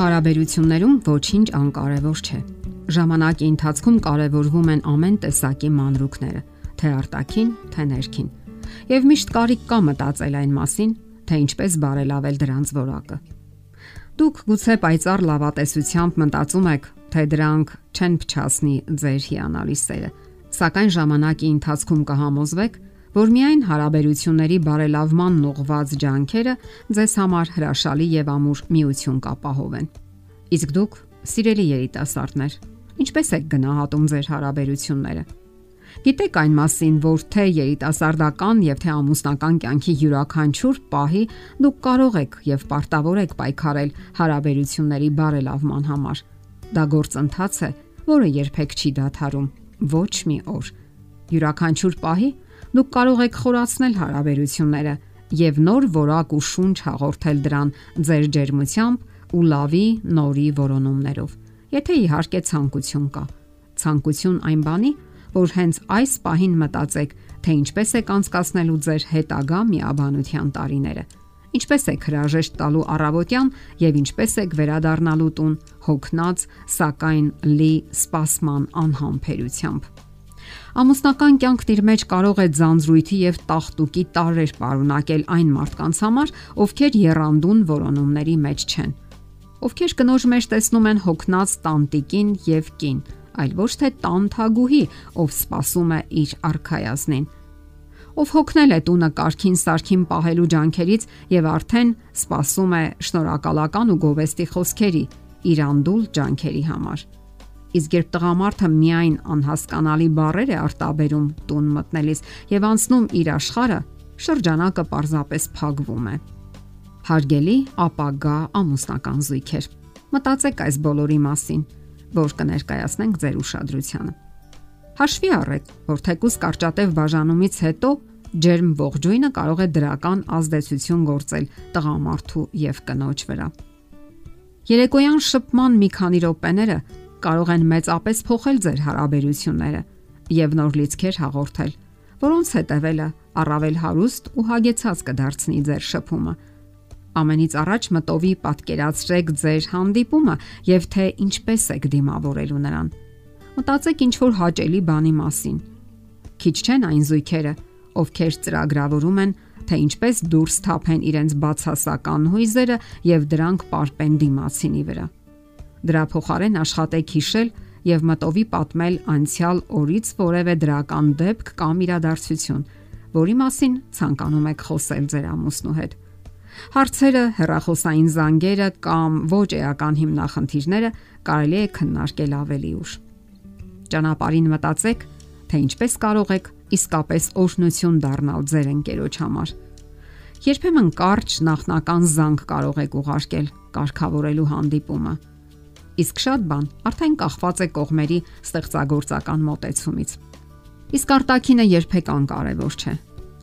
Հարաբերություններում ոչինչ անկարևոր չէ։ Ժամանակի ընթացքում կարևորվում են ամեն տեսակի մանրուքները, թե արտաքին, թե ներքին։ Եվ միշտ կարիք կա մտածել այն մասին, թե ինչպես բարելավել դրանց որակը։ Դուք գուցե պայծառ լավատեսությամբ մտածում եք, թե դրանք չեն փչացնի ձեր հիանալի սերը, սակայն ժամանակի ընթացքում կհամոզվեք, որ միայն հարաբերությունների բարելավման ուղղված ջանքերը ձեզ համար հրաշալի եւ ամուր միություն կապահովեն։ Իսկ դուք, սիրելի երիտասարդներ, ինչպես եք գնահատում ձեր հարաբերությունները։ Գիտեք այն մասին, որ թե երիտասարդական եւ թե ամուսնական կյանքի յուրաքանչյուր պահի դուք կարող եք եւ պարտավոր եք պայքարել հարաբերությունների բարելավման համար։ Դա գործընթաց է, որը երբեք չի դադարում ոչ մի օր։ Յուրաքանչյուր պահի դուք կարող եք խորացնել հարաբերությունները եւ նոր որակ ու շունչ հաղորդել դրան ձեր ջերմությամբ ու լավի նորի որոնումներով։ Եթե իհարկե ցանկություն կա։ Ցանկություն այն բանի, որ հենց այս պահին մտածեք, թե ինչպես եք անցկացնելու ձեր հետագա միաբանության տարիները։ Ինչպես եք հրաժեշտ տալու առավոտյան եւ ինչպես եք վերադառնալու տուն հոգնած, սակայն լի սпасման անհամբերությամբ։ Ամուսնական կյանքն իր մեջ կարող է ձանձրույթի եւ տախտուկի տարրեր պարունակել այն մարդկանց համար, ովքեր երանդուն որոնումների մեջ չեն։ Ովքեր կնոջ մեջ տեսնում են հոգնած տանտիկին եւ կին, այլ ոչ թե տանթագուհի, ով սпасում է իր արքայազնին ով հոգնել է տունը կարքին սարքին պահելու ջանքերից եւ արդեն սпасում է շնորհակալական ու գովեստի խոսքերի իր անդուլ ջանքերի համար։ Իսկ երբ տղամարդը միայն անհասկանալի բառեր է արտաբերում տուն մտնելիս եւ անցնում իր աշխարը, շրջանակը պարզապես փակվում է։ Հարգելի ապագա ամուսնական զույգեր։ Մտածեք այս բոլորի մասին, որ կներկայացնենք ձեր ուշադրությանը։ Հաշվի առեք, որ թեկուս կարճատև բաժանումից հետո ջերմ ողջույնը կարող է դրական ազդեցություն գործել տղամարդու եւ կնոջ վրա։ Երեկոյան շփման մի քանի րոպեները կարող են մեծապես փոխել ձեր հարաբերությունները եւ նոր լիցքեր հաղորդել, որոնց հետևելը առավել հարուստ ու հագեցած կդարձնի ձեր շփումը։ Ամենից առաջ մտովի պատկերացրեք ձեր հանդիպումը եւ թե ինչպես եք դիմավորելու նրան։ Մտածեք ինչ որ հաճելի բանի մասին։ Քիչ չեն այն զույգերը, ովքեր ծրագրավորում են, թե ինչպես դուրս թափեն իրենց բացասական հույզերը եւ դրանք պարպեն դիմացինի վրա։ Դրա փոխարեն աշխատեք հիշել եւ մտովի պատմել անցյալ օրից որևէ դրական դեպք կամ իրադարձություն, որի մասին ցանկանում եք խոսել ձեր ամուսնու հետ։ Հարցերը, հերախոսային զանգերը կամ ոչ էական հիմնախնդիրները կարելի է քննարկել ավելի ուշ։ Ճանապարհին մտածեք, թե ինչպես կարող եք իսկապես օրհնություն դառնալ ձեր ընկերոջ համար։ Երբեմն կարճ նախնական զանգ կարող եք ուղարկել կարգավորելու հանդիպումը իսկ շատ բան արդեն կախված է կողմերի ստեղծագործական մոտեցումից։ Իսկ արտակինը երբեք անկարևոր չէ։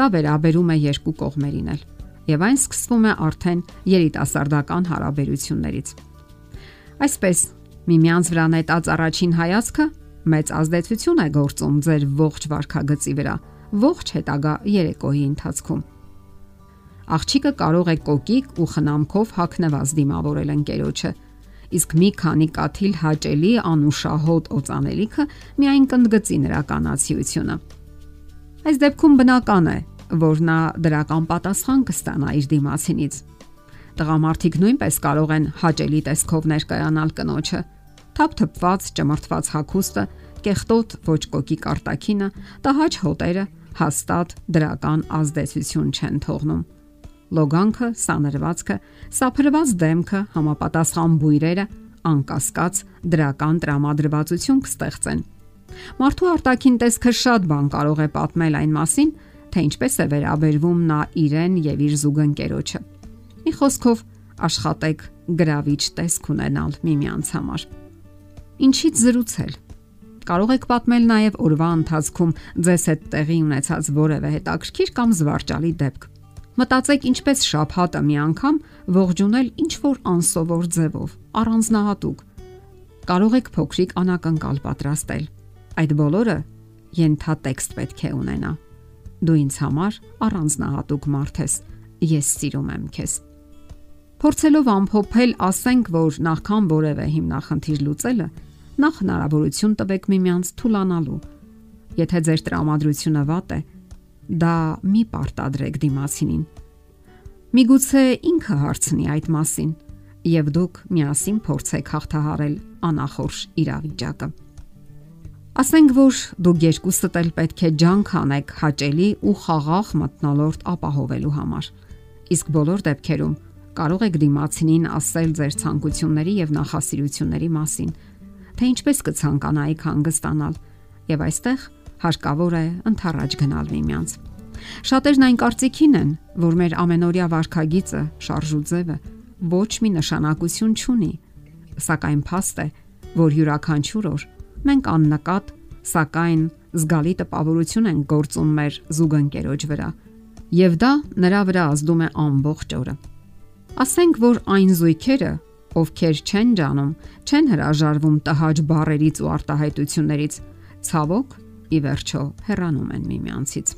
Դա վերաբերում է երկու կողմերին էլ, եւ այն սկսվում է արդեն երիտասարդական հարաբերություններից։ Այսպես, միմյանց վրա նետած առաջին հայացքը մեծ ազդեցություն է գործում ձեր ողջ վարքագծի վրա, ողջ հետագա երեկոյի ընթացքում։ Աղջիկը կարող է կոկիկ ու խնամքով հակնված դիմավորել ընկերոջը, իսկ մի քանի կաթիլ հաճելի անուշահոտ օծանելիքը միայն կընդգծի նրա կանացիությունը։ Այս դեպքում բնական է, որ նա դրական պատասխան կստանա իր դիմացինից։ Տղամարդիկ նույնպես կարող են հաճելի տեսքով ներկայանալ կնոջը։ Թափթփված, ճմրթված հագուստը, կեղտոտ ոչ կոկի կարտակինը, տհաճ հոտերը հաստատ դրական ազդեցություն չեն թողնում լոգանքը, սանրվածքը, սափրված դեմքը, համապատասխան բույրերը անկասկած դրական տրամադրվածություն կստեղծեն։ Մարդու արտաքին տեսքը շատ բան կարող է պատմել այն մասին, թե ինչպես է վերաբերվում նա իրեն եւ իր զուգընկերոջը։ Մի խոսքով աշխատեք գրավիչ տեսք ունենալ միմյանց համար։ Ինչից զրուցել։ Կարող եք պատմել նաև օրվա ընթացքում ձեզ հետ տեղի ունեցած որևէ հետաքրքիր կամ զվարճալի դեպք Մտածեք ինչպես շափհատը մի անգամ ողջունել ինչ որ անսովոր ձևով, առանձնահատուկ։ Կարող եք փոքրիկ անակնկալ պատրաստել։ Այդ բոլորը ենթատեքստ պետք է ունենա։ Դու ինձ համար առանձնահատուկ մարդ ես։ Ես սիրում եմ քեզ։ Փորձելով ամփոփել, ասենք, որ նախքան որևէ հիմնախնդիր լուծելը, նախ հնարավորություն տվեք միմյանց թուլանալու։ Եթե ձեր տրամադրությունը վատ է, դա մի պարտադրեք դիմացինին։ Միգուցե ինքը հարցնի այդ մասին, եւ դուք միասին փորձեք հաղթահարել անախորժ իրավիճակը։ Ասենք որ դուք երկուստդ էլ պետք է ջանք անեք հաճելի ու խաղաղ մտնոլորտ ապահովելու համար։ Իսկ բոլոր դեպքերում կարող եք դիմացինին ասել ձեր ցանկությունների եւ նախասիրությունների մասին, թե ինչպես կցանկանայիք հանգստանալ, եւ այստեղ հարկավոր է ընթառաջ գնալ միմյանց։ Շատերն այն կարծիքին են, որ մեր ամենօրյա վարքագիծը, շարժուձևը ոչ մի նշանակություն չունի, սակայն փաստ է, որ յուրաքանչյուր օր մենք աննկատ, սակայն զգալի տպավորություն են գործում մեր զուգընկերոջ վրա, եւ դա նրա վրա ազդում է ամբողջ օրը։ Ասենք որ այն զույգերը, ովքեր չեն ջանում, չեն հրաժարվում տհաճ բարերից ու արտահայտություններից, ցավոք ի վերջո հեռանում են միմյանցից։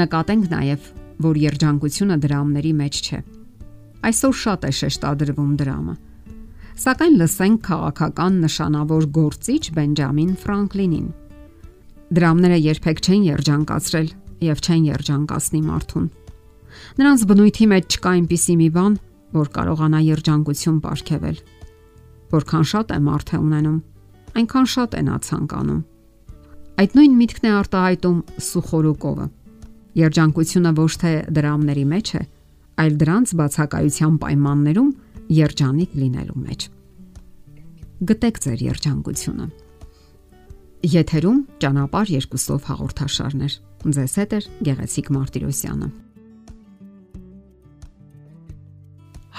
Նկատենք նաև, որ երջանկությունը դրամների մեջ չէ։ Այսօր շատ է շեշտադրվում դրամը։ Սակայն լսենք քաղաքական նշանավոր գործիչ Բենջամին Ֆրանկլինին։ Դրամները երբեք չեն երջանկացրել եւ չեն երջանկացնի մարդուն։ Նրանց բնույթի մեջ չկա այնպիսի մի բան, որ կարողանա երջանկություն ապարգևել։ Որքան շատ է մարդը ունենում, այնքան շատ է նա ցանկանում։ Այդ նույն միտքն է արտահայտում Սուխորուկովը։ Երջանկությունը ոչ թե դրամների մեջ է, այլ դրանց բացակայության պայմաններում երջանիկ լինելու մեջ։ Գտեք ձեր երջանկությունը։ Եթերում ճանապարհ երկուսով հաղորդաշարներ։ Ձեզ հետ է Գեղեցիկ Մարտիրոսյանը։